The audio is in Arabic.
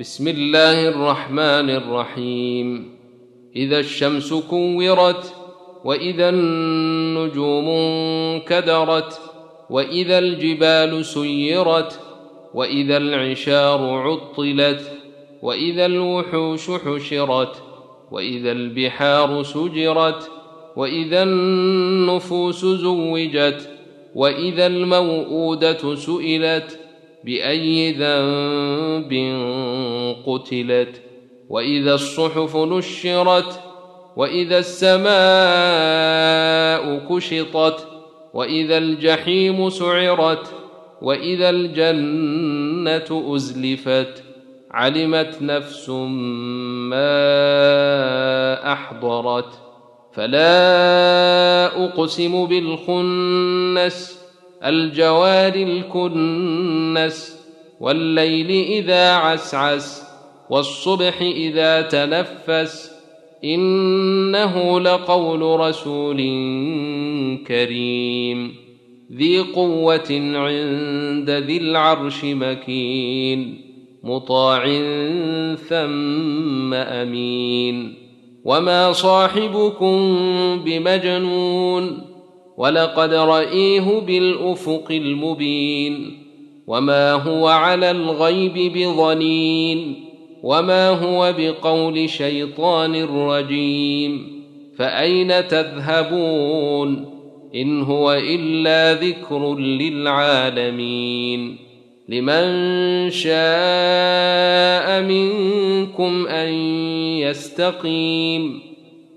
بسم الله الرحمن الرحيم. إذا الشمس كورت وإذا النجوم انكدرت وإذا الجبال سيرت وإذا العشار عطلت وإذا الوحوش حشرت وإذا البحار سجرت وإذا النفوس زوجت وإذا الموءودة سئلت بأي ذنب قتلت وإذا الصحف نشرت وإذا السماء كشطت وإذا الجحيم سعرت وإذا الجنة أزلفت علمت نفس ما أحضرت. فلا أقسم بالخنس الجوار الكنس والليل إذا عسعس والصبح إذا تنفس إنه لقول رسول كريم. ذي قوة عند ذي العرش مكين مطاع ثم أمين. وما صاحبكم بمجنون ولقد رايه بالأفق المبين وما هو على الغيب بظنين وما هو بقول شيطان رجيم فأين تذهبون إن هو إلا ذكر للعالمين لمن شاء منكم أن يستقيم